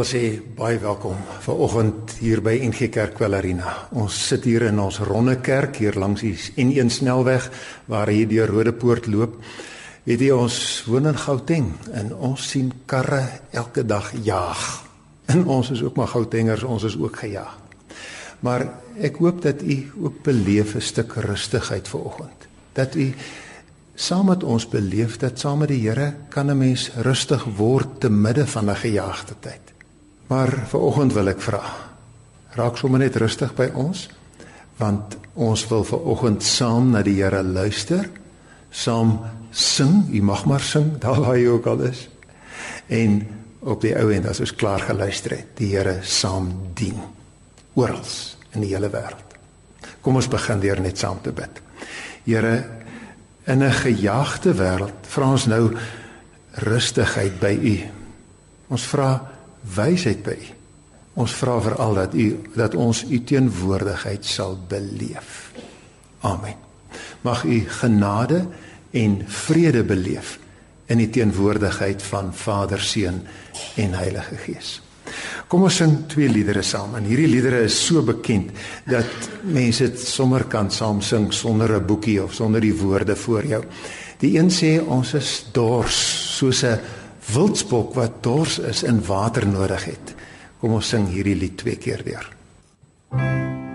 Wil sê baie welkom ver oggend hier by NG Kerk Quellarina. Ons sit hier in ons ronde kerk hier langs die N1 snelweg waar jy deur Rodepoort loop. Weet jy ons woon in Gauteng en ons sien karre elke dag jaag. En ons is ook maar Gautengers, ons is ook gejaag. Maar ek hoop dat u ook beleef 'n stuk rustigheid ver oggend. Dat u saam met ons beleef dat saam met die Here kan 'n mens rustig word te midde van 'n gejaagde tyd. Maar vir oggend wil ek vra. Raak sommer net rustig by ons want ons wil vir oggend saam na die Here luister, saam sing, u mag maar sing daar waar jy ook al is. En op die ou end as ons klaar geluister het, die Here saam dien oral in die hele wêreld. Kom ons begin deur net saam te bid. Here, in 'n gejaagde wêreld, vra ons nou rustigheid by u. Ons vra wysheid by. Ons vra veral dat u dat ons u teenwoordigheid sal beleef. Amen. Mag u genade en vrede beleef in die teenwoordigheid van Vader, Seun en Heilige Gees. Kom ons sing twee liedere saam. En hierdie liedere is so bekend dat mense dit sommer kan saam sing sonder 'n boekie of sonder die woorde voor jou. Die een sê ons is dors soos 'n wildspok wat dors is en water nodig het. Kom ons sing hierdie lied twee keer deur. Die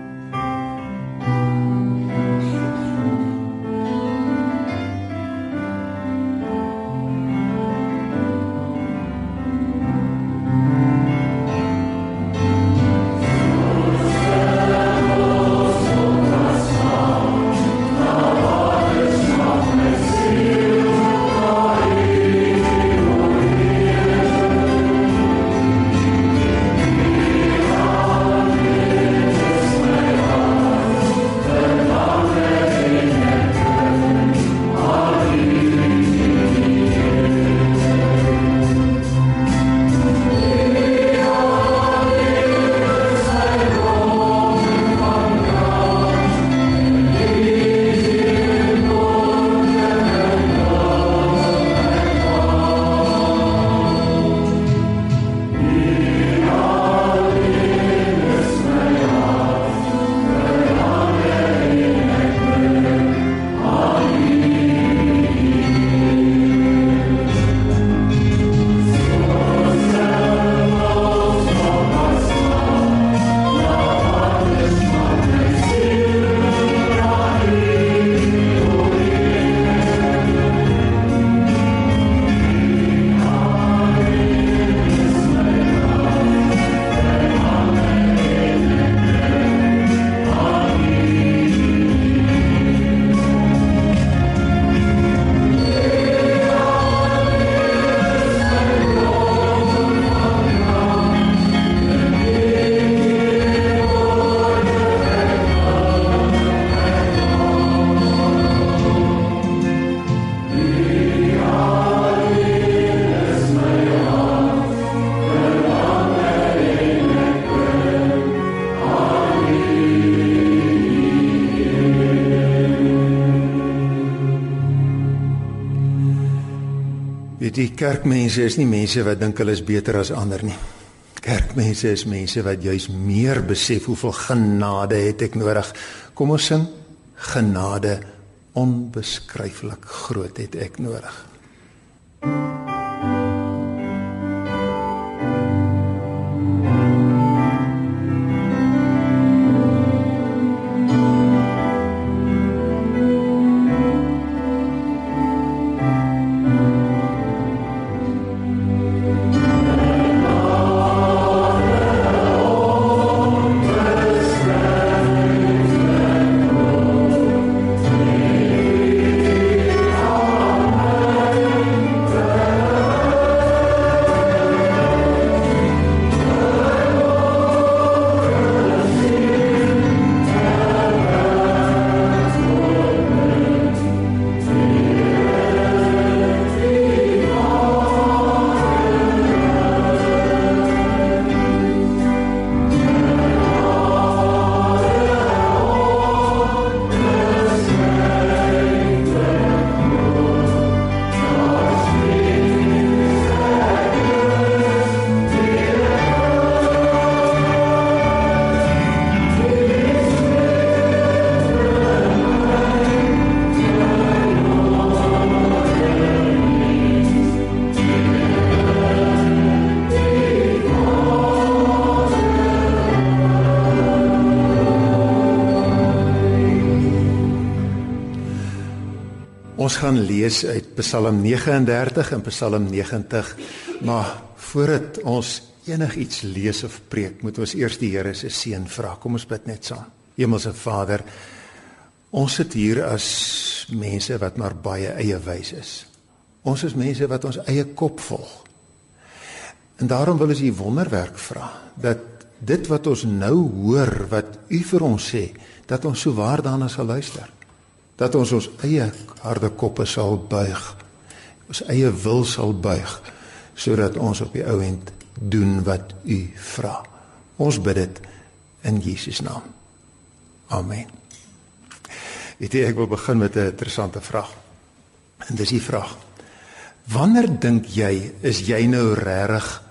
kerkmense is nie mense wat dink hulle is beter as ander nie. Kerkmense is mense wat juis meer besef hoeveel genade het ek nodig. Kom ons sing genade onbeskryflik groot het ek nodig. Ons gaan lees uit Psalm 39 en Psalm 90, maar voordat ons enigiets lees of preek, moet ons eers die Here se seën vra. Kom ons bid net saam. Hemelse Vader, ons sit hier as mense wat maar baie eie wys is. Ons is mense wat ons eie kop volg. En daarom wil ons U wonderwerk vra dat dit wat ons nou hoor wat U vir ons sê, dat ons so waar daarna sal luister dat ons ons eie harde koppe sal buig ons eie wil sal buig sodat ons op die ou end doen wat u vra. Ons bid dit in Jesus naam. Amen. Weet jy ek wil begin met 'n interessante vraag. En dis die vraag wanneer dink jy is jy nou regtig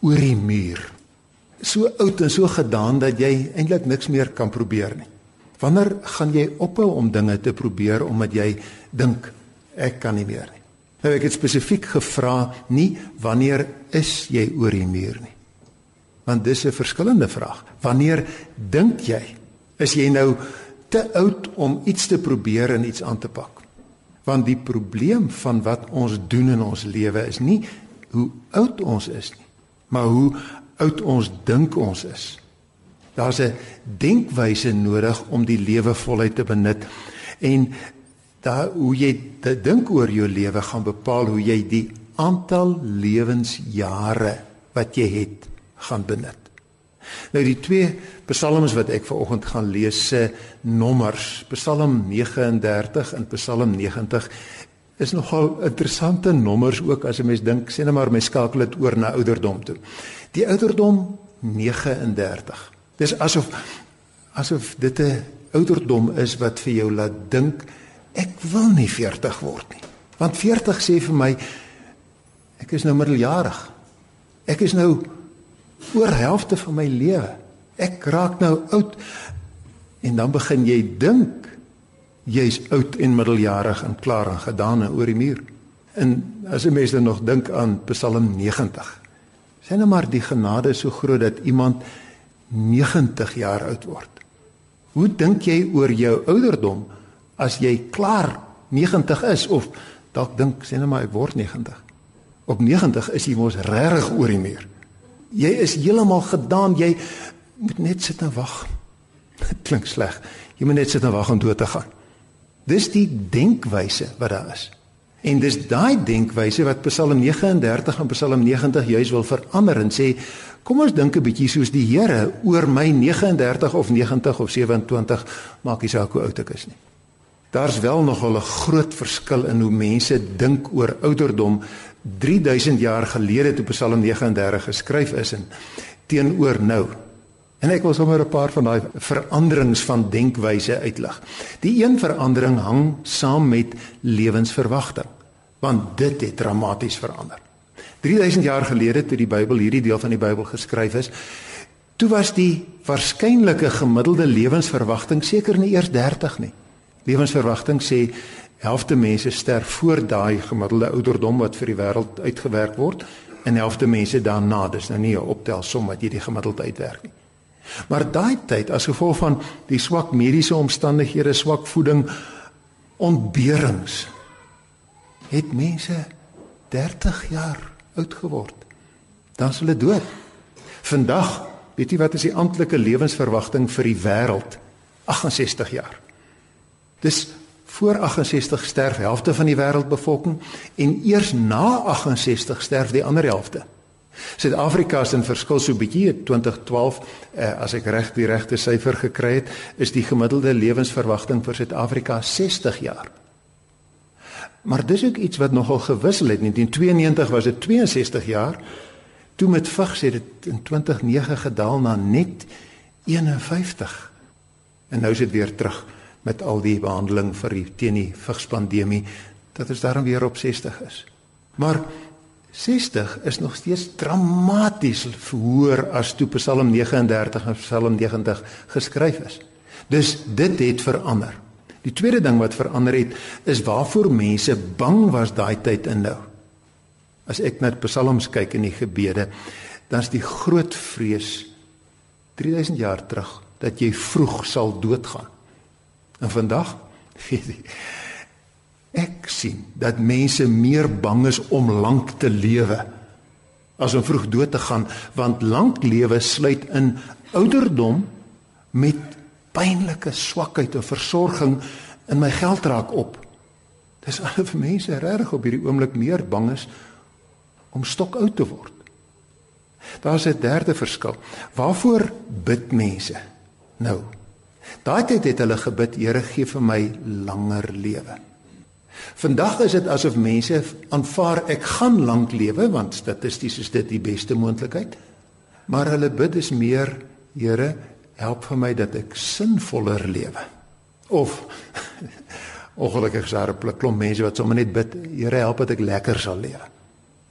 oor die muur? So oud en so gedaan dat jy eintlik niks meer kan probeer nie Wanneer gaan jy ophou om dinge te probeer omdat jy dink ek kan nie meer nie? Nou ek het spesifiek gevra nie wanneer is jy oor die muur nie. Want dis 'n verskillende vraag. Wanneer dink jy is jy nou te oud om iets te probeer en iets aan te pak? Want die probleem van wat ons doen in ons lewe is nie hoe oud ons is nie, maar hoe oud ons dink ons is. Daar's 'n denkwyse nodig om die lewe voluit te benut. En daar hoe jy dink oor jou lewe gaan bepaal hoe jy die aantal lewensjare wat jy het gaan benut. Nou die twee psalms wat ek vanoggend gaan lees se nommers, Psalm 39 en Psalm 90 is nogal interessante nommers ook as 'n mens dink, sê net maar my skakel dit oor na ouderdom toe. Die ouderdom 39 Dis asof asof dit 'n ouderdom is wat vir jou laat dink ek wil nie 40 word nie. Want 40 sê vir my ek is nou middeljarig. Ek is nou oor helfte van my lewe. Ek raak nou oud en dan begin jy dink jy's oud en middeljarig en klaar en gedaan en oor die muur. En as 'n mens dan nog dink aan Psalm 90. Sien nou maar die genade so groot dat iemand 90 jaar oud word. Hoe dink jy oor jou ouderdom as jy klaar 90 is of dalk dink sê net maar ek word 90. Op 90 is jy mos regtig oor die muur. Jy is heeltemal gedaan, jy moet net sit en wag. Dit klink sleg. Jy moet net sit en wag om dood te gaan. Dis die denkwyse wat daar is. En dis daai denkwyse wat Psalm 39 en Psalm 90 juis wil verander en sê kom ons dink 'n bietjie soos die Here oor my 39 of 90 of 27 maak nie saak hoe oud ek is nie. Daar's wel nog 'n groot verskil in hoe mense dink oor ouderdom 3000 jaar gelede toe Psalm 39 geskryf is en teenoor nou. En ek wil sommer 'n paar van daai veranderings van denkwyse uitlig. Die een verandering hang saam met lewensverwagting, want dit het dramaties verander. 3000 jaar gelede toe die Bybel hierdie deel van die Bybel geskryf is, toe was die waarskynlike gemiddelde lewensverwagting seker nie eers 30 nie. Lewensverwagting sê helfte mense sterf voor daai gemiddelde ouderdom wat vir die wêreld uitgewerk word en helfte mense daarna. Dis nou nie 'n optelsom wat jy die gemiddeld uitwerk nie. Maar daai tyd as gevolg van die swak mediese omstandighede, swak voeding, ontberings het mense 30 jaar oud geword. Dan is hulle dood. Vandag, weet jy wat is die amptelike lewensverwagting vir die wêreld? 68 jaar. Dis voor 68 sterf helfte van die wêreldbevolking en eers na 68 sterf die ander helfte. Suid-Afrika se verskil so bietjie 2012 eh, as ek reg die regte syfer gekry het, is die gemiddelde lewensverwagting vir Suid-Afrika 60 jaar. Maar dis ook iets wat nogal gewissel het. In 1992 was dit 62 jaar. Toe met vigs het dit in 2009 gedaal na net 51. En nou is dit weer terug met al die behandeling vir die teen die vigspandemie dat ons daarom weer op 60 is. Maar 60 is nog steeds dramaties hoër as toe Psalm 39 en Psalm 90 geskryf is. Dus dit het verander. Die tweede ding wat verander het is waarvoor mense bang was daai tyd en nou. As ek net Psalms kyk in die gebede, dan is die groot vrees 3000 jaar terug dat jy vroeg sal doodgaan. En vandag Ek sien dat mense meer bang is om lank te lewe as om vroeg dood te gaan, want lank lewe sluit in ouderdom met pynlike swakheid en versorging in my geld raak op. Dis asof mense regtig op hierdie oomblik meer bang is om stok oud te word. Daar's 'n derde verskil. Waarvoor bid mense? Nou. Daai tyd het hulle gebid, Here gee vir my langer lewe. Vandag is dit asof mense aanvaar ek gaan lank lewe want statisties is dit die beste moontlikheid. Maar hulle bid is meer Here, help vir my dat ek sinvoller lewe. Of ongelukkig is daar 'n klomp mense wat sommer net bid, Here help dat ek lekker sal lewe.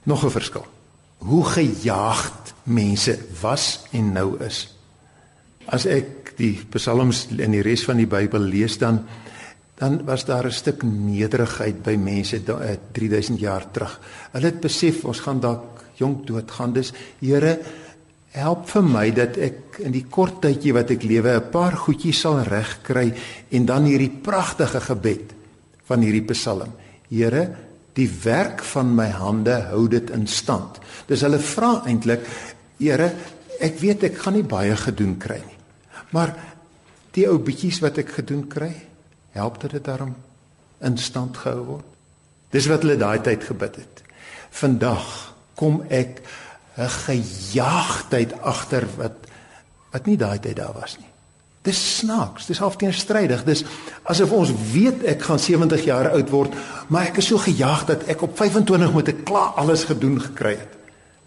Nog 'n verskil. Hoe gejaagd mense was en nou is. As ek die psalms en die res van die Bybel lees dan dan was daar 'n stuk nederigheid by mense 3000 eh, jaar terug. Hulle het besef ons gaan dalk jonk dood gaan. Dis Here help vir my dat ek in die kort tydjie wat ek lewe 'n paar goedjies sal regkry en dan hierdie pragtige gebed van hierdie Psalm. Here, die werk van my hande hou dit in stand. Dis hulle vra eintlik, Here, ek weet ek gaan nie baie gedoen kry nie. Maar die ou bietjies wat ek gedoen kry, help dit dit daarom in stand gehou word. Dis wat hulle daai tyd gebid het. Vandag kom ek 'n gejaagdheid agter wat wat nie daai tyd daar was nie. Dis snaaks, dis half teenstrydig. Dis asof ons weet ek gaan 70 jaar oud word, maar ek is so gejaag dat ek op 25 moet ek klaar alles gedoen gekry het.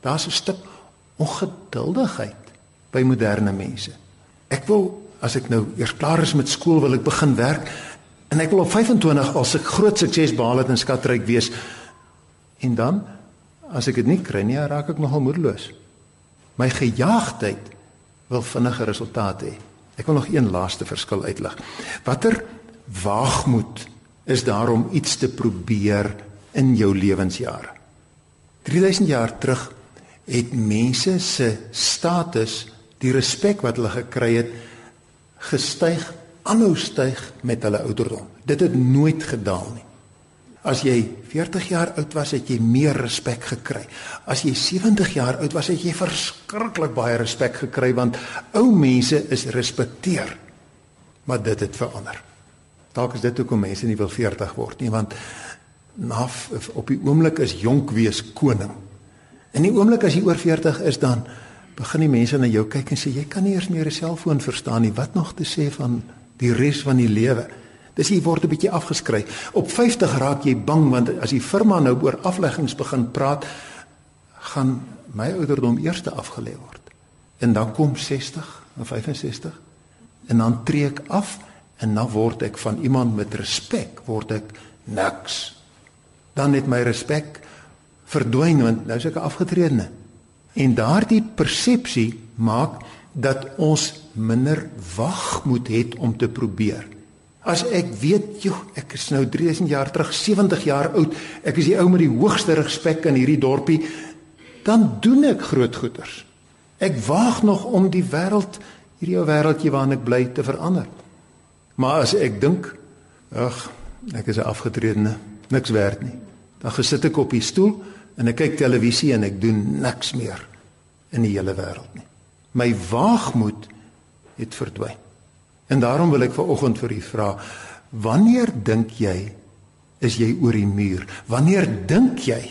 Daar's 'n stuk ongeduldigheid by moderne mense. Ek wil as ek nou eers klaar is met skool, wil ek begin werk En ek wil op 25 as ek groot sukses behaal het in skatryk wees. En dan as ek dit nie kry nie, raak ek nogal moedeloos. My gejaagdheid wil vinnige resultate hê. Ek wil nog een laaste verskil uitlig. Watter waagmoed is daar om iets te probeer in jou lewensjare? 3000 jaar terug het mense se status, die respek wat hulle gekry het, gestyg aanhou styg met hulle ouderdom. Dit het nooit gedaal nie. As jy 40 jaar oud was, het jy meer respek gekry. As jy 70 jaar oud was, het jy verskriklik baie respek gekry want ou mense is respekteer. Maar dit het verander. Dalk is dit hoekom mense nie wil 40 word nie want na op die oomblik is jonk wees koning. In die oomblik as jy oor 40 is dan begin die mense na jou kyk en sê jy kan nie eers meer 'n selfoon verstaan nie. Wat nog te sê van die res van die lewe. Dis jy word 'n bietjie afgeskryf. Op 50 raak jy bang want as die firma nou oor afleggings begin praat, gaan my ouderdom eerste afgelê word. En dan kom 60 en 65 en dan tree ek af en dan word ek van iemand met respek word ek niks. Dan het my respek verdwyn want nou is ek 'n afgetredene. En daardie persepsie maak dat ons minder wag moet het om te probeer. As ek weet, joh, ek is nou 3000 jaar terug, 70 jaar oud, ek is die ou met die hoogste respek in hierdie dorpie, dan doen ek groot goeders. Ek waag nog om die wêreld, hierdie ou wêreldjie waarin ek bly te verander. Maar as ek dink, ag, ek is 'n afgetredene, niks werd nie. Dan gesit ek op die stoel en ek kyk televisie en ek doen niks meer in die hele wêreld nie my waagmoed het verdwyn. En daarom wil ek vanoggend vir u vra, wanneer dink jy is jy oor die muur? Wanneer dink jy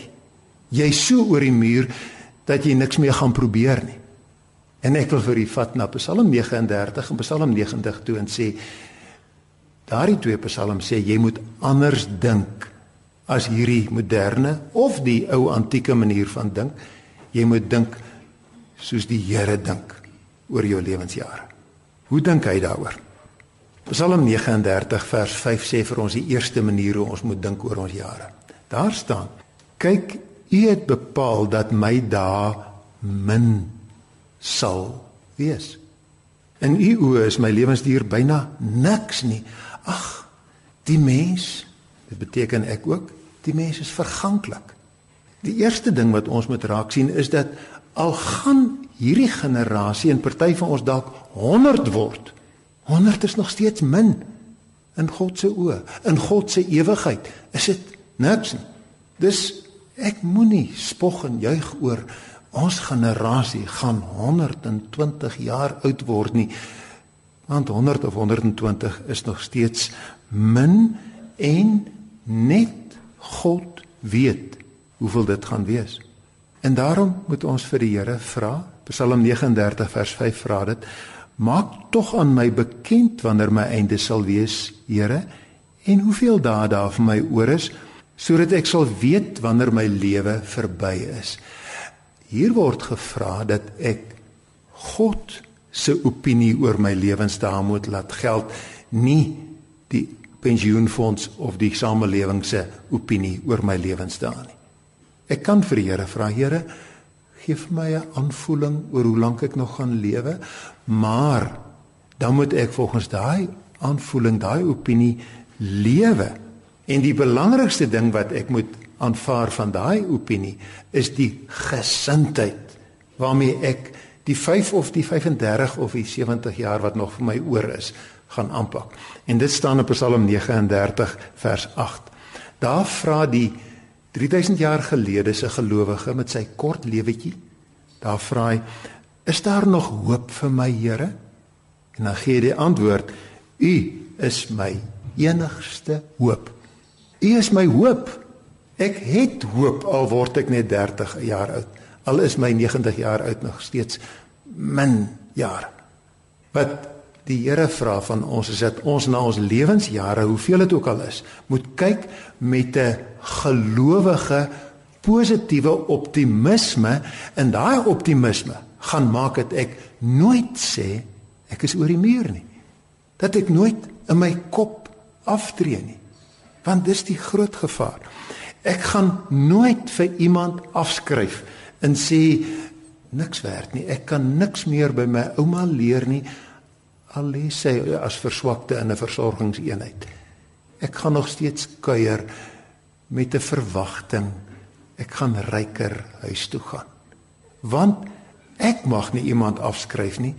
jy so oor die muur dat jy niks meer gaan probeer nie? En ek wil vir u vat na Psalm 39 en Psalm 90 toe en sê daardie twee psalms sê jy moet anders dink as hierdie moderne of die ou antieke manier van dink. Jy moet dink soos die Here dink oor jou lewensjare. Hoe dink hy daaroor? Psalm 39 vers 5 sê vir ons die eerste manier hoe ons moet dink oor ons jare. Daar staan: "Kyk, U het bepaal dat my dae min sal wees. In U oë is my lewensduur byna niks nie. Ag, die mens, dit beteken ek ook, die mens is verganklik. Die eerste ding wat ons moet raak sien is dat al gaan hierdie generasie en party van ons dalk 100 word 100 is nog steeds min in God se oë, in God se ewigheid, is dit niks nie. Dis ek moenie spog en juig oor ons generasie gaan 120 jaar oud word nie. Want 100 of 120 is nog steeds min en net God weet hoeveel dit gaan wees. En daarom moet ons vir die Here vra. Psalm 39 vers 5 vra dit: Maak tog aan my bekend wanneer my einde sal wees, Here, en hoeveel dae daar vir my oor is, sodat ek sal weet wanneer my lewe verby is. Hier word gevra dat ek God se opinie oor my lewensdae moet laat geld, nie die pensioenfonds of die samelewing se opinie oor my lewensdae nie. Ek kan vir die Here vra, Here, gee vir my 'n aanvoeling oor hoe lank ek nog gaan lewe, maar dan moet ek volgens daai aanvoeling, daai opinie lewe. En die belangrikste ding wat ek moet aanvaar van daai opinie is die gesindheid waarmee ek die 5 of die 35 of die 70 jaar wat nog vir my oor is gaan aanpak. En dit staan in Psalm 39 vers 8. Daar vra die 3000 jaar gelede se gelowige met sy kort lewetjie, daar vra hy: "Is daar nog hoop vir my, Here?" En dan gee hy die antwoord: "U is my enigste hoop. U is my hoop. Ek het hoop al word ek net 30 jaar oud. Al is my 90 jaar oud nog steeds min jaar. Wat die Here vra van ons is dat ons na ons lewensjare, hoeveel dit ook al is, moet kyk met 'n gelowige positiewe optimisme en daai optimisme gaan maak dat ek nooit sê ek is oor die muur nie. Dat ek nooit in my kop aftree nie. Want dis die groot gevaar. Ek gaan nooit vir iemand afskryf en sê niks werd nie. Ek kan niks meer by my ouma leer nie al lê sy as verswakte in 'n versorgingseenheid. Ek gaan nog steeds kuier met 'n verwagting ek gaan ryker huis toe gaan. Want ek mag nie iemand afskryf nie.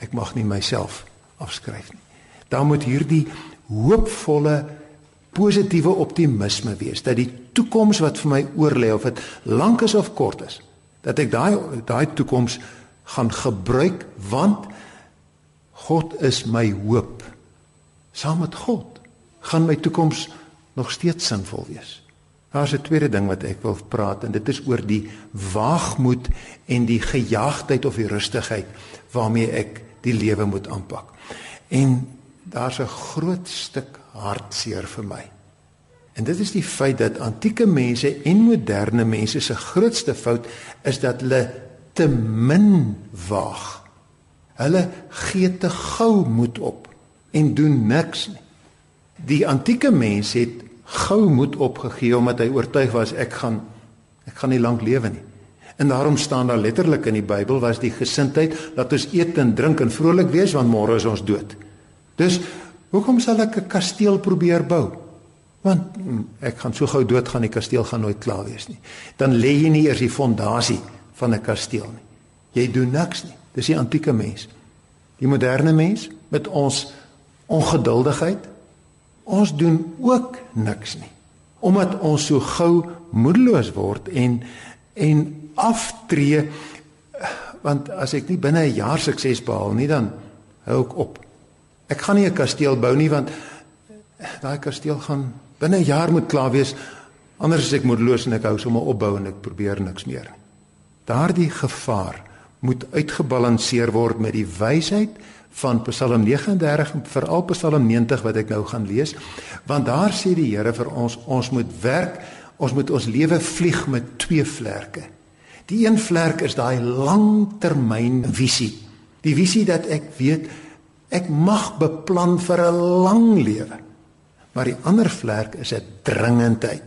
Ek mag nie myself afskryf nie. Daar moet hierdie hoopvolle positiewe optimisme wees dat die toekoms wat vir my oorlê of dit lank is of kort is, dat ek daai daai toekoms gaan gebruik want God is my hoop. Saam met God gaan my toekoms nog steeds sinvol wees. Daar's 'n tweede ding wat ek wil praat en dit is oor die waagmoed en die gejaagdheid of die rustigheid waarmee ek die lewe moet aanpak. En daar's 'n groot stuk hartseer vir my. En dit is die feit dat antieke mense en moderne mense se grootste fout is dat hulle te min waag. Hulle gee te gou moed op en doen niks nie. Die antieke mens het gou moed opgegee omdat hy oortuig was ek gaan ek gaan nie lank lewe nie. En daarom staan daar letterlik in die Bybel was die gesindheid dat ons eet en drink en vrolik wees want môre is ons dood. Dus hoekom sal ek 'n kasteel probeer bou? Want hm, ek gaan so gou dood gaan die kasteel gaan nooit klaar wees nie. Dan lê jy nie eers die fondasie van 'n kasteel nie. Jy doen niks nie. Dis die antieke mens. Die moderne mens met ons ongeduldigheid, ons doen ook niks nie. Omdat ons so gou moedeloos word en en aftree want as ek nie binne 'n jaar sukses behaal nie dan hou ek op. Ek gaan nie 'n kasteel bou nie want daai kasteel gaan binne 'n jaar moet klaar wees. Anders is ek moedeloos en ek hou sommer opbou en ek probeer niks meer nie. Daardie gevaar moet uitgebalanseer word met die wysheid van Psalm 39 en veral Psalm 90 wat ek nou gaan lees want daar sê die Here vir ons ons moet werk ons moet ons lewe vlieg met twee vlerke. Die een vlerk is daai langtermyn visie. Die visie dat ek weet ek mag beplan vir 'n lang lewe. Maar die ander vlerk is 'n dringendheid.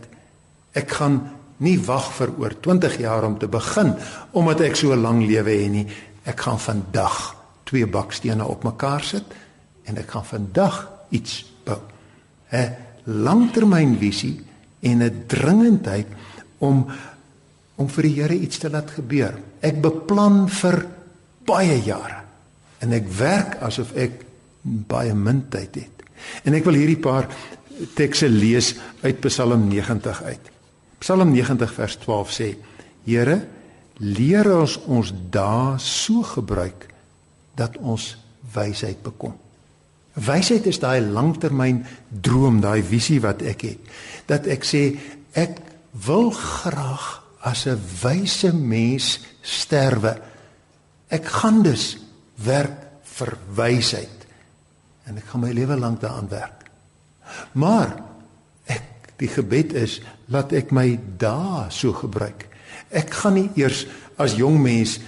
Ek gaan nie wag vir oor 20 jaar om te begin omdat ek so 'n lang lewe het nie. Ek gaan vandag twee bakstene op mekaar sit en ek gaan vandag iets bou. 'n Langtermynvisie en 'n dringendheid om om vir die Here iets te laat gebeur. Ek beplan vir baie jare en ek werk asof ek baie min tyd het. En ek wil hierdie paar tekste lees uit Psalm 90 uit. Psalm 90 vers 12 sê: Here, leer ons ons dae so gebruik dat ons wysheid bekom. Wysheid is daai langtermyn droom, daai visie wat ek het. Dat ek sê ek wil graag as 'n wyse mens sterwe. Ek gaan dus werk vir wysheid en ek gaan my lewe lank daaraan werk. Maar die gebed is laat ek my dae so gebruik. Ek gaan nie eers as jong mens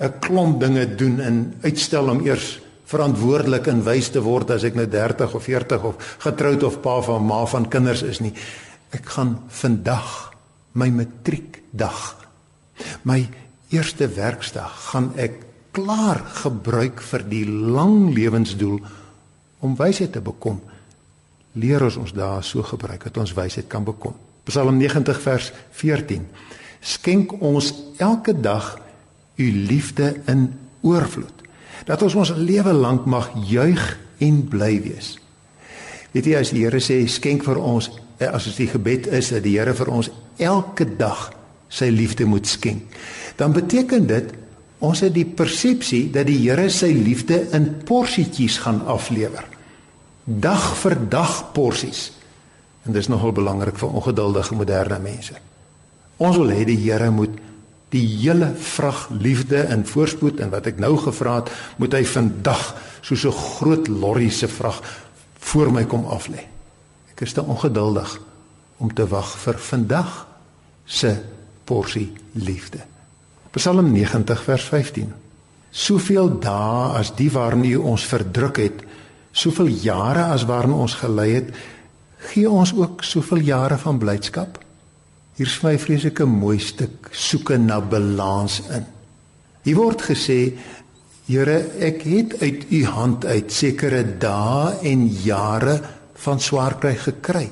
'n klomp dinge doen en uitstel om eers verantwoordelik en wys te word as ek nou 30 of 40 of getroud of pa van ma van kinders is nie. Ek gaan vandag my matriekdag my eerste werksdag gaan ek klaar gebruik vir die lang lewensdoel om wysheid te bekom. Leer ons ons daar so gebruik dat ons wysheid kan bekom. Psalm 90 vers 14. Skenk ons elke dag u liefde in oorvloed dat ons ons lewe lank mag juig en bly wees. Weet jy as die Here sê skenk vir ons eh, as dit die gebed is dat die Here vir ons elke dag sy liefde moet skenk, dan beteken dit ons het die persepsie dat die Here sy liefde in porsietjies gaan aflewer. Dag vir dag porsies. En dis nogal belangrik vir ongeduldige moderne mense. Ons wil hê die Here moet die hele vrag liefde en voorspoed en wat ek nou gevra het, moet hy vandag soos 'n groot lorry se vrag voor my kom aflê. Ek is te ongeduldig om te wag vir vandag se porsie liefde. Psalm 90 vers 15. Soveel dae as die waarin U ons verdruk het, soveel jare as waarin ons gelei het, gee ons ook soveel jare van blydskap. Hier is my vreeslike mooi stuk soeke na balans in. Hier word gesê Here, ek het uit u hand uit sekere dae en jare van swaar kry gekry.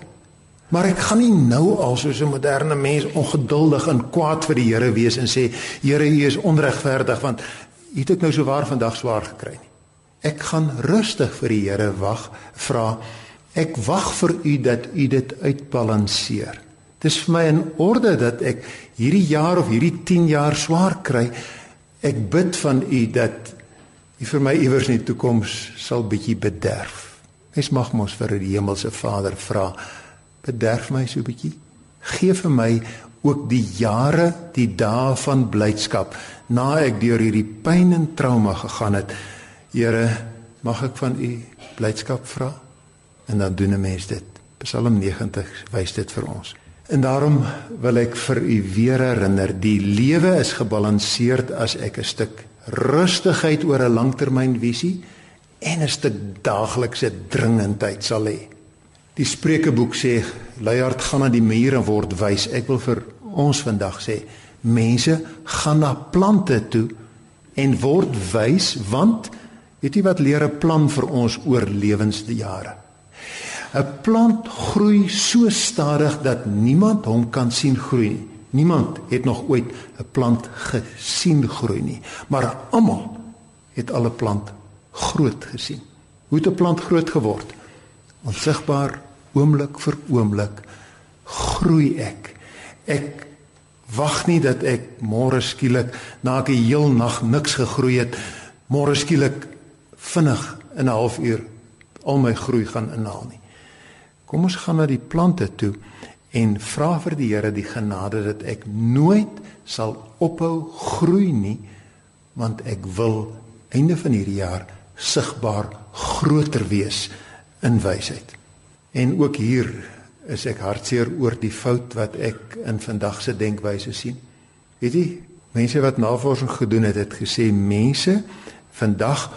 Maar ek gaan nie nou al soos 'n moderne mens ongeduldig en kwaad vir die Here wees en sê Here, u is onregverdig want u het ek nou so waar vandag swaar gekry nie. Ek gaan rustig vir die Here wag, vra ek wag vir u dat u dit uitbalanseer. Dis vir my in orde dat ek hierdie jaar of hierdie 10 jaar swaar kry. Ek bid van U dat U vir my iewers in die toekoms sal bietjie bederf. Mens mag mos vir die hemelse Vader vra, bederf my so bietjie. Geef vir my ook die jare, die dae van blydskap na ek deur hierdie pyn en trauma gegaan het. Here, mag ek van U blydskap vra? En dan doen 'n mens dit. Psalm 90 wys dit vir ons. En daarom wil ek vir u weer herinner, die lewe is gebalanseerd as ek 'n stuk rustigheid oor 'n langtermynvisie en 'n stuk daaglikse dringendheid sal hê. Die Spreukeboek sê, "Luiheid gaan na die muur en word wys." Ek wil vir ons vandag sê, mense gaan na plante toe en word wys want weet jy wat leer 'n plan vir ons oor lewensjare? 'n Plant groei so stadig dat niemand hom kan sien groei nie. Niemand het nog ooit 'n plant gesien groei nie, maar almal het al 'n plant groot gesien. Hoe het 'n plant groot geword? Onsigbaar, oomblik vir oomblik groei ek. Ek wag nie dat ek môre skielik na 'n heel nag niks gegroei het, môre skielik vinnig in 'n halfuur al my groei gaan inhaal nie. Kom ons gaan na die plante toe en vra vir die Here die genade dat ek nooit sal ophou groei nie want ek wil einde van hierdie jaar sigbaar groter wees in wysheid. En ook hier is ek hartseer oor die fout wat ek in vandag se denkwyse sien. Weet jy, mense wat navorsing gedoen het, het gesê mense vandag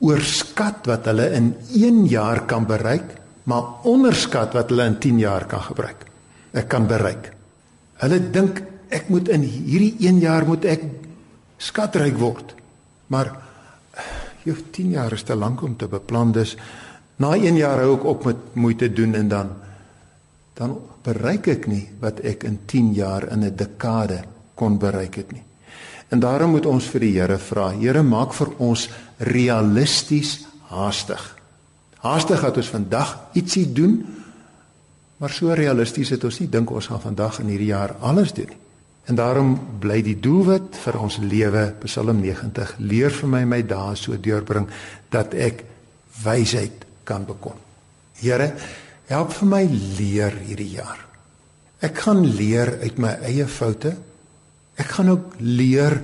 oorskat wat hulle in 1 jaar kan bereik maar onderskat wat hulle in 10 jaar kan gebruik. Ek kan bereik. Hulle dink ek moet in hierdie 1 jaar moet ek skatryk word. Maar jy 10 jaar is te lank om te beplan dus na 1 jaar hou ek op met moeite doen en dan dan bereik ek nie wat ek in 10 jaar in 'n dekade kon bereik het nie. En daarom moet ons vir die Here vra. Here maak vir ons realisties haastig Haastig dat ons vandag ietsie doen, maar so realisties het ons nie dink ons gaan vandag in hierdie jaar alles doen nie. En daarom bly die doelwit vir ons lewe, Psalm 90, leer vir my my dae so deurbring dat ek wysheid kan bekom. Here, help vir my leer hierdie jaar. Ek gaan leer uit my eie foute. Ek gaan ook leer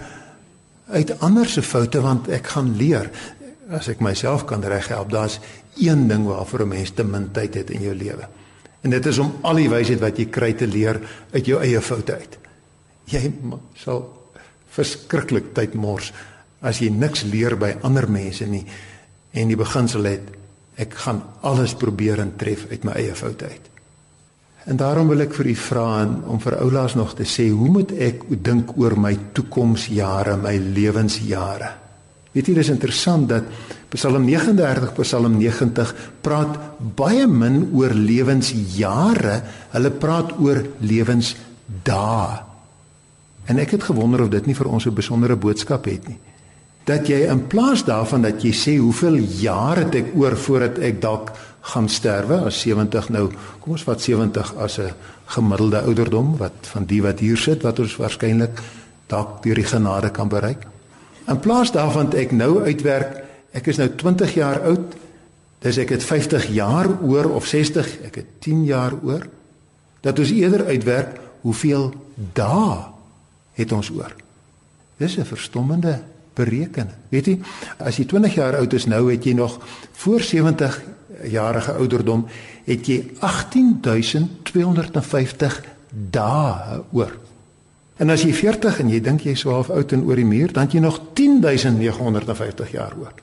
uit ander se foute want ek gaan leer as ek myself kan reghelp. Daar's een ding waarvoor 'n mens te min tyd het in jou lewe. En dit is om al die wysheid wat jy kry te leer uit jou eie foute uit. Jy sal verskriklik tyd mors as jy niks leer by ander mense nie en die beginsel het ek gaan alles probeer en tref uit my eie foute uit. En daarom wil ek vir u vra om vir oulaas nog te sê, hoe moet ek dink oor my toekomsjare, my lewensjare? Weet jy, dis interessant dat Psalm 39, Psalm 90 praat baie min oor lewensjare, hulle praat oor lewensdae. En ek het gewonder of dit nie vir ons 'n besondere boodskap het nie. Dat jy in plaas daarvan dat jy sê hoeveel jare het ek oor voordat ek dalk gaan sterwe as 70 nou kom ons vat 70 as 'n gemiddelde ouderdom wat van die wat hier sit wat ons waarskynlik dalk deur die genade kan bereik. In plaas daarvan ek nou uitwerk, ek is nou 20 jaar oud, dis ek het 50 jaar oor of 60, ek het 10 jaar oor dat ons eerder uitwerk hoeveel dae het ons oor. Dis 'n verstommende berekening. Weet jy, as jy 20 jaar oud is nou, het jy nog voor 70 jarige ouderdom het jy 18250 dae oor. En as jy 40 en jy dink jy is so half oud en oor die muur, dan het jy nog 10950 jaar oor.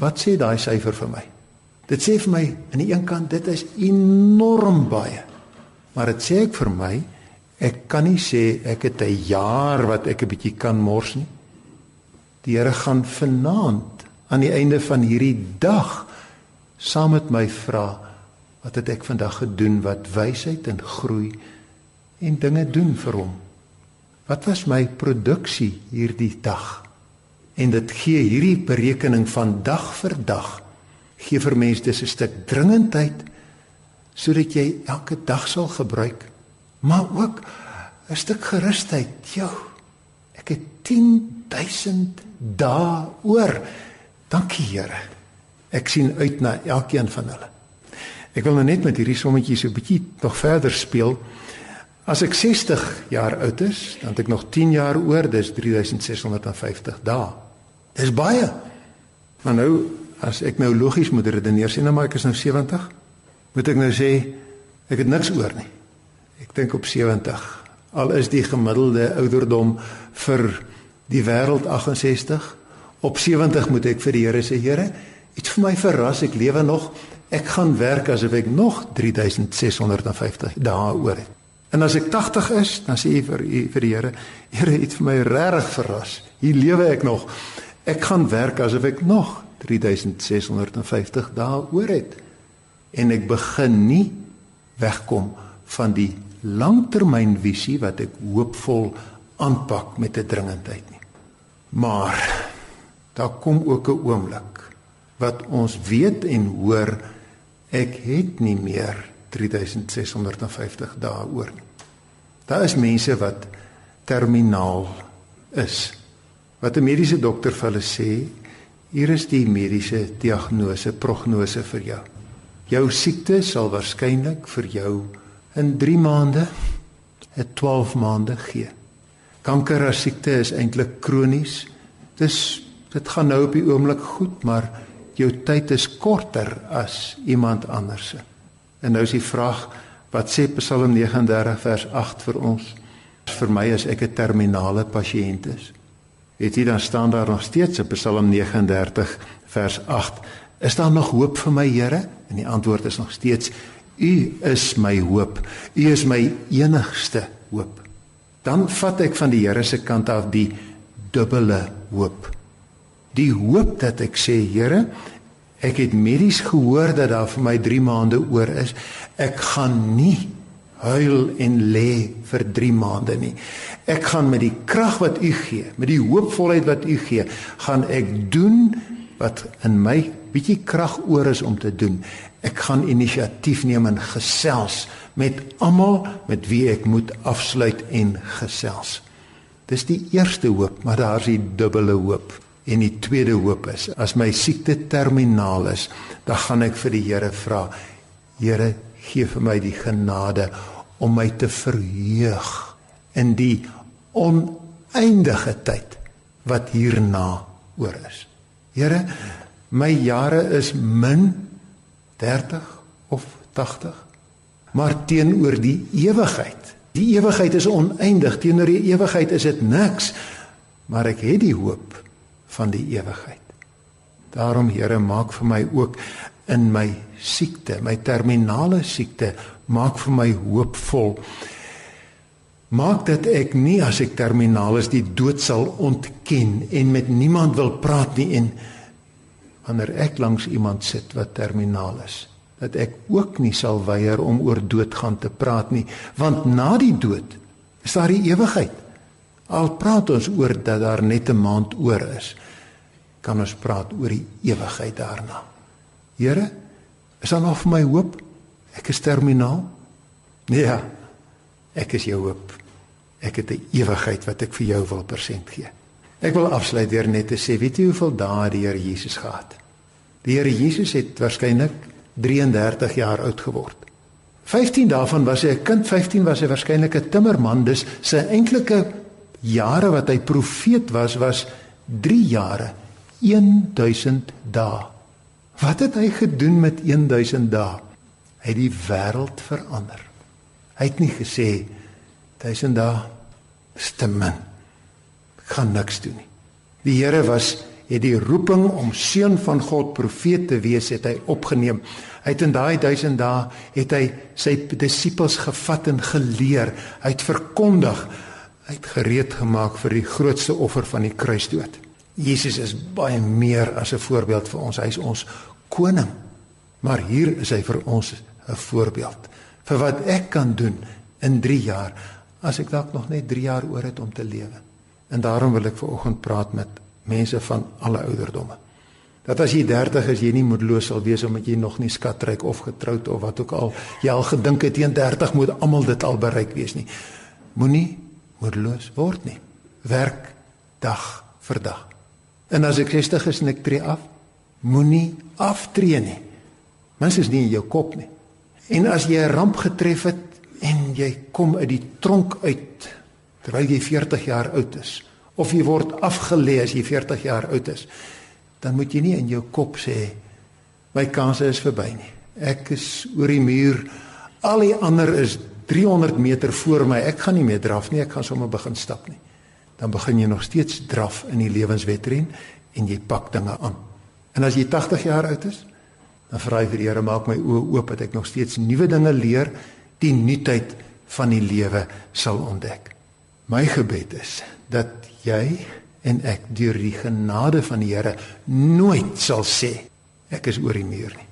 Wat sê daai syfer vir my? Dit sê vir my aan die een kant dit is enorm baie. Maar dit sê ek vir my ek kan nie sê ek het 'n jaar wat ek 'n bietjie kan mors nie. Die Here gaan vanaand aan die einde van hierdie dag saam met my vra wat het ek vandag gedoen wat wysheid en groei en dinge doen vir hom. Wat was my produksie hierdie dag? En dit gee hierdie berekening van dag vir dag gee vir mense dis 'n stuk dringendheid sodat jy elke dag sal gebruik, maar ook 'n stuk gerusheid. Jo, ek het 10000 dae oor. Dankie Here. Ek sien uit na elkeen van hulle. Ek wil nou net met hierdie sommetjie so 'n bietjie nog verder speel. As ek 60 jaar oud is, dan het ek nog 10 jaar oor, dis 3650 dae. Dis baie. Maar nou as ek nou logies moet redeneer, sien nou maar ek is nou 70, moet ek nou sê ek het niks oor nie. Ek dink op 70. Al is die gemiddelde ouderdom vir die wêreld 68, op 70 moet ek vir die Here sê, Here, iets vir my verras. Ek lewe nog. Ek gaan werk asof ek nog 3650 dae oor het. En as ek 80 is, dan sê ek vir vir die Here, Here, iets vir my regtig verras. Hier lewe ek nog. Ek gaan werk asof ek nog 3650 dae oor het. En ek begin nie wegkom van die langtermynvisie wat ek hoopvol aanpak met 'n dringendheid nie. Maar daar kom ook 'n oomblik wat ons weet en hoor ek het nie meer 3650 dae oor nie. Daar is mense wat terminaal is. Wat 'n mediese dokter vir hulle sê, hier is die mediese diagnose, prognose vir jou. Jou siekte sal waarskynlik vir jou in 3 maande, 'n 12 maande gee. Kanker as siekte is eintlik kronies. Dis dit gaan nou op die oomblik goed, maar jou tyd is korter as iemand anders se. En nou is die vraag wat sê Psalm 39 vers 8 vir ons? Vir my as ek 'n terminale pasiënt is. Het jy dan staan daar nog steeds in Psalm 39 vers 8? Is daar nog hoop vir my Here? En die antwoord is nog steeds U is my hoop. U is my enigste hoop. Dan vat ek van die Here se kant af die dubbele hoop. Die hoop dat ek sê Here ek het medies gehoor dat daar vir my 3 maande oor is. Ek gaan nie huil en lê vir 3 maande nie. Ek gaan met die krag wat u gee met die hoopvolheid wat u gee gaan ek doen wat in my bietjie krag oor is om te doen, ek gaan inisiatief neem en gesels met almal met wie ek moet afsluit en gesels. Dis die eerste hoop, maar daar's die dubbele hoop. En die tweede hoop is as my siekte terminaal is, dan gaan ek vir die Here vra. Here, gee vir my die genade om my te verheug in die oneindige tyd wat hierna oor is. Here, my jare is min 30 of 80, maar teenoor die ewigheid. Die ewigheid is oneindig, teenoor die ewigheid is dit niks, maar ek het die hoop van die ewigheid. Daarom Here, maak vir my ook in my siekte, my terminale siekte, maak vir my hoopvol. Maak dat ek nie as ek terminaal is die dood sal ontken en met niemand wil praat nie en wanneer ek langs iemand sit wat terminaal is, dat ek ook nie sal weier om oor doodgaan te praat nie, want na die dood is daar die ewigheid. Al praat ons oor dat daar net 'n maand oor is, kan ons praat oor die ewigheid daarna. Here, is daar nog vir my hoop? Ek is terminaal. Nee, ja, ek is jou hoop. Ek het 'n ewigheid wat ek vir jou wil persent gee. Ek wil afsluit deur net te sê, weet jy hoeveel dae die Here Jesus gehad? Die Here Jesus het waarskynlik 33 jaar oud geword. 15 daarvan was hy 'n kind, 15 was hy waarskynlik 'n timmerman, dus sy eintlike jare wat hy profeet was was 3 jare, 1000 dae. Wat het hy gedoen met 1000 dae? Hy het die wêreld verander. Hy het nie gesê 1000 dae is te min. Gaan niks doen nie. Die Here was het die roeping om seun van God profeet te wees het hy opgeneem. Hy het in daai 1000 dae het hy sy disippels gevat en geleer, hy het verkondig, hy het gereed gemaak vir die grootste offer van die kruisdood. Jesus is baie meer as 'n voorbeeld vir ons. Hy is ons koning. Maar hier is hy vir ons 'n voorbeeld vir wat ek kan doen in 3 jaar as ek dalk nog net 3 jaar oor het om te lewe. En daarom wil ek vanoggend praat met mense van alle ouderdomme. Dat as jy 30 is, jy nie moedeloos sal wees omdat jy nog nie skatryk of getroud of wat ook al jy al gedink het teen 30 moet almal dit al bereik wees nie. Moenie moedeloos word nie. Werk dag vir dag. En as ek 60 is en ek tree af, moenie aftree nie. Mens is nie in jou kop nie. En as jy 'n ramp getref het en jy kom uit die tronk uit terwyl jy 40 jaar oud is of jy word afgelê as jy 40 jaar oud is, dan moet jy nie in jou kop sê my kanse is verby nie. Ek is oor die muur. Al die ander is 300 meter voor my. Ek gaan nie meer draf nie, ek gaan sommer begin stap nie. Dan begin jy nog steeds draf in die lewenswedren en jy pak dinge aan. En as jy 80 jaar oud is, dan vra jy vir die Here maak my oë oop dat ek nog steeds nuwe dinge leer, die nuutheid van die lewe sal ontdek. My gebed is dat jy en ek deur die genade van die Here nooit sal sê ek is oor die muur nie.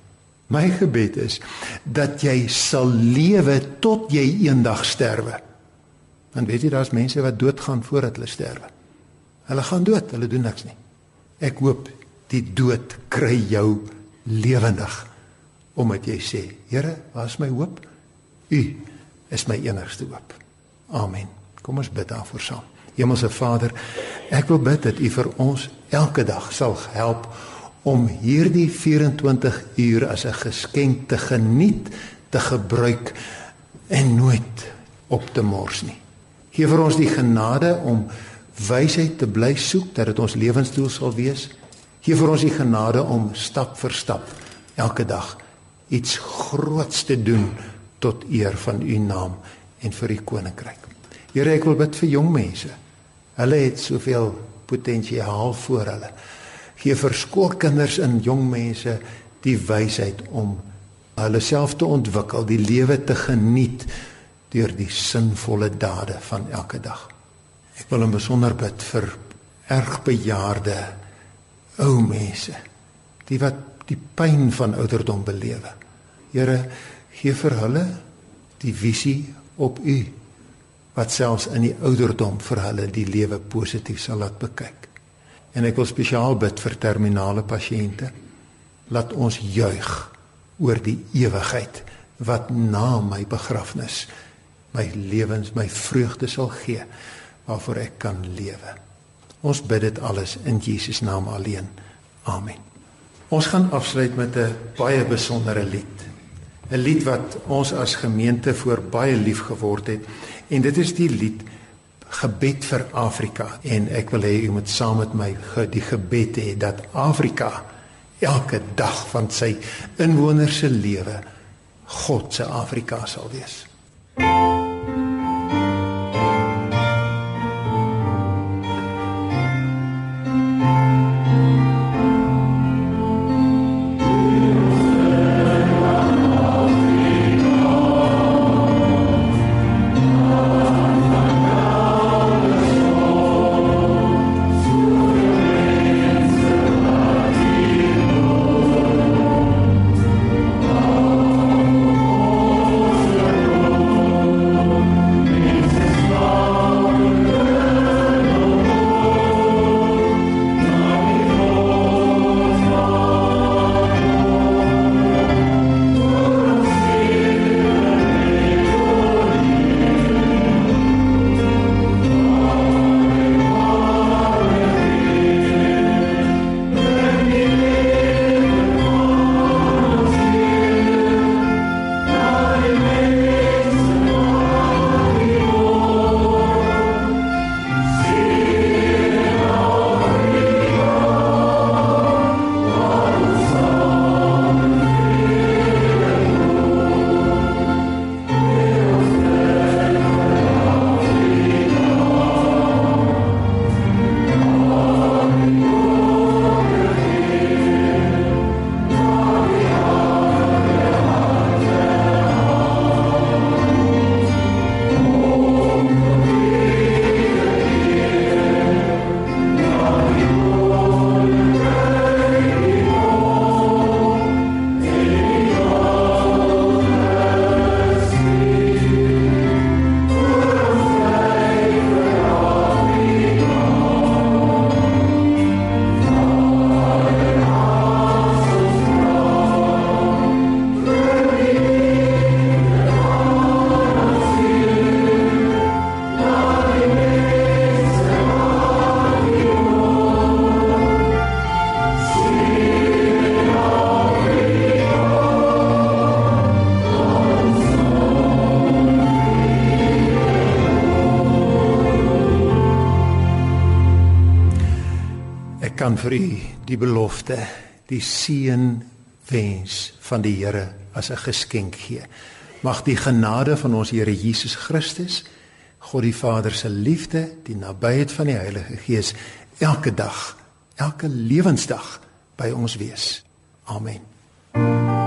My gebed is dat jy sal lewe tot jy eendag sterwe. Want weet jy daar's mense wat doodgaan voordat hulle sterwe. Hulle gaan dood, hulle doen niks nie. Ek hoop die dood kry jou lewendig omdat jy sê, Here, waar is my hoop? U is my enigste hoop. Amen. Kom ons bid daarvoor saam. Hemelse Vader, ek wil bid dat U vir ons elke dag sal help om hierdie 24 uur as 'n geskenk te geniet, te gebruik en nooit op te mors nie. Gee vir ons die genade om wysheid te bly soek dat dit ons lewensdoel sal wees. Gee vir ons die genade om stap vir stap elke dag iets groots te doen tot eer van U naam en vir U koninkryk. Here, ek wil bid vir jong mense. Hulle het soveel potensiaal voor hulle. Gee vir skoolkinders en jong mense die wysheid om hulle self te ontwikkel, die lewe te geniet deur die sinvolle dade van elke dag. Ek wil in besonder bid vir erg bejaarde ou mense, die wat die pyn van ouderdom belewe. Here, gee vir hulle die visie op U wat selfs in die ouderdom vir hulle die lewe positief sal laat bekyk. En ek wil spesiaal bid vir terminale pasiënte. laat ons juig oor die ewigheid wat na my begrafnis my lewens my vreugde sal gee waarvoor ek kan lewe. Ons bid dit alles in Jesus naam alleen. Amen. Ons gaan afsluit met 'n baie besondere lied. 'n Lied wat ons as gemeente voor baie lief geword het en dit is die lied Gebed vir Afrika en ek wil hê u moet saam met my die gebed hê dat Afrika elke dag van sy inwoners se lewe God se Afrika sal wees. Kan vir u die belofte, die seën wens van die Here as 'n geskenk gee. Mag die genade van ons Here Jesus Christus, God die Vader se liefde, die nabyheid van die Heilige Gees elke dag, elke lewensdag by ons wees. Amen.